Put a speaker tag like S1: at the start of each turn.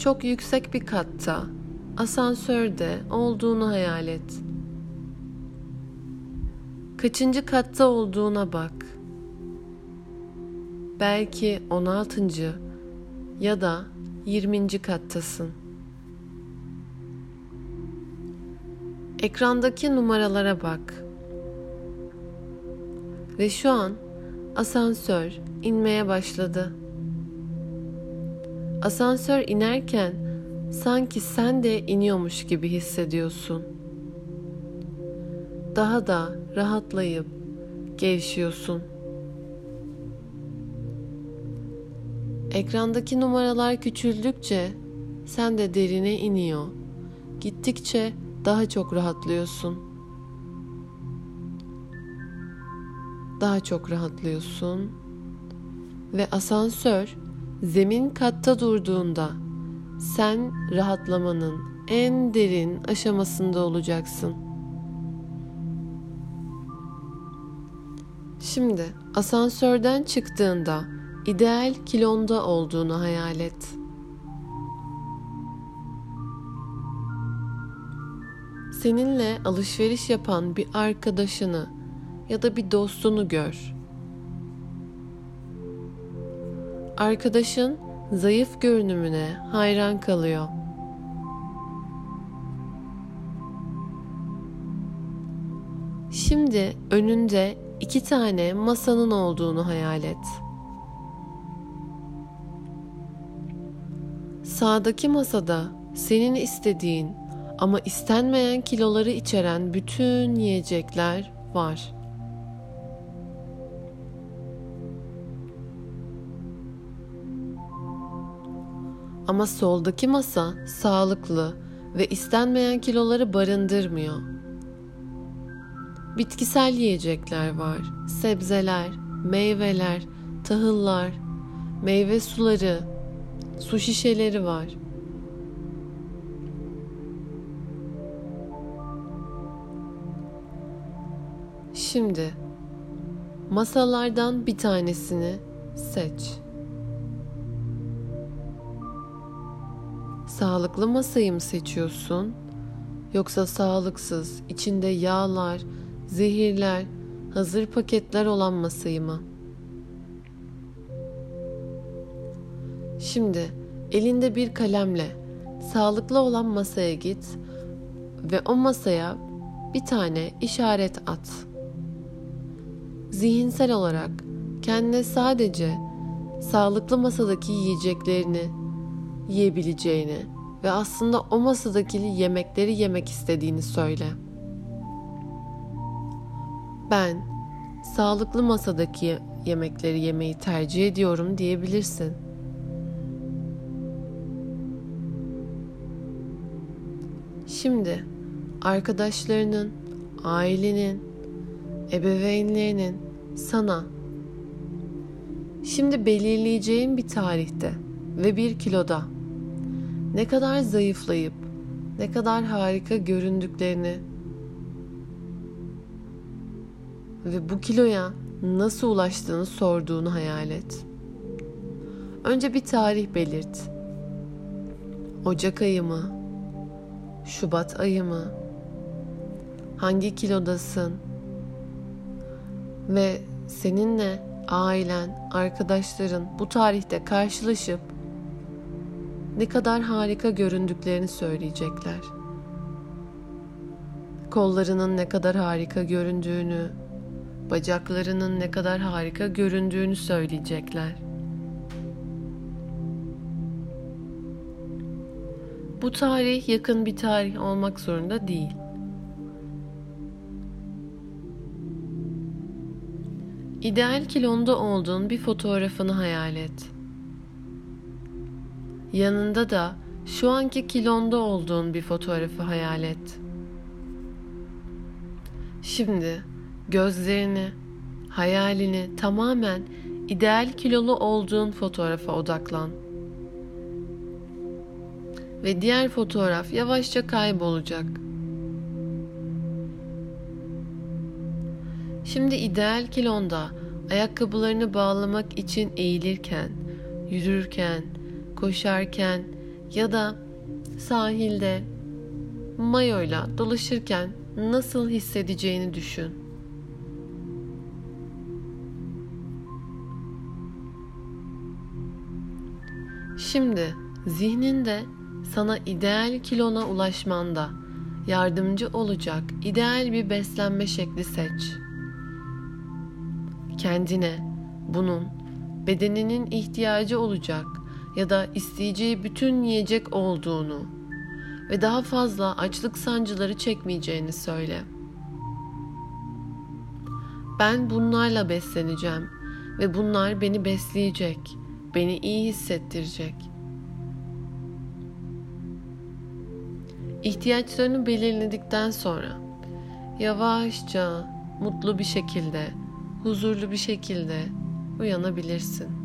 S1: çok yüksek bir katta, asansörde olduğunu hayal et. Kaçıncı katta olduğuna bak. Belki 16. ya da 20. kattasın. Ekrandaki numaralara bak. Ve şu an asansör inmeye başladı. Asansör inerken sanki sen de iniyormuş gibi hissediyorsun. Daha da rahatlayıp gevşiyorsun. Ekrandaki numaralar küçüldükçe sen de derine iniyor. Gittikçe daha çok rahatlıyorsun. Daha çok rahatlıyorsun ve asansör zemin katta durduğunda sen rahatlamanın en derin aşamasında olacaksın. Şimdi asansörden çıktığında ideal kilonda olduğunu hayal et. Seninle alışveriş yapan bir arkadaşını ya da bir dostunu gör. Arkadaşın zayıf görünümüne hayran kalıyor. Şimdi önünde iki tane masanın olduğunu hayal et. Sağdaki masada senin istediğin ama istenmeyen kiloları içeren bütün yiyecekler var. Ama soldaki masa sağlıklı ve istenmeyen kiloları barındırmıyor. Bitkisel yiyecekler var, sebzeler, meyveler, tahıllar, meyve suları, su şişeleri var. Şimdi masalardan bir tanesini seç. Sağlıklı masayı mı seçiyorsun? Yoksa sağlıksız, içinde yağlar, zehirler, hazır paketler olan masayı mı? Şimdi elinde bir kalemle sağlıklı olan masaya git ve o masaya bir tane işaret at. Zihinsel olarak kendine sadece sağlıklı masadaki yiyeceklerini yiyebileceğini ve aslında o masadaki yemekleri yemek istediğini söyle. Ben sağlıklı masadaki yemekleri yemeyi tercih ediyorum diyebilirsin. Şimdi arkadaşlarının, ailenin, ebeveynlerinin sana şimdi belirleyeceğin bir tarihte ve bir kiloda ne kadar zayıflayıp ne kadar harika göründüklerini ve bu kiloya nasıl ulaştığını sorduğunu hayal et. Önce bir tarih belirt. Ocak ayı mı? Şubat ayı mı? Hangi kilodasın? Ve seninle ailen, arkadaşların bu tarihte karşılaşıp ne kadar harika göründüklerini söyleyecekler. Kollarının ne kadar harika göründüğünü, bacaklarının ne kadar harika göründüğünü söyleyecekler. Bu tarih yakın bir tarih olmak zorunda değil. İdeal kilonda olduğun bir fotoğrafını hayal et. Yanında da şu anki kilonda olduğun bir fotoğrafı hayal et. Şimdi gözlerini, hayalini tamamen ideal kilolu olduğun fotoğrafa odaklan. Ve diğer fotoğraf yavaşça kaybolacak. Şimdi ideal kilonda ayakkabılarını bağlamak için eğilirken, yürürken, koşarken ya da sahilde mayoyla dolaşırken nasıl hissedeceğini düşün. Şimdi zihninde sana ideal kilona ulaşmanda yardımcı olacak ideal bir beslenme şekli seç. Kendine bunun bedeninin ihtiyacı olacak ya da isteyeceği bütün yiyecek olduğunu ve daha fazla açlık sancıları çekmeyeceğini söyle. Ben bunlarla besleneceğim ve bunlar beni besleyecek, beni iyi hissettirecek. İhtiyaçlarını belirledikten sonra yavaşça, mutlu bir şekilde, huzurlu bir şekilde uyanabilirsin.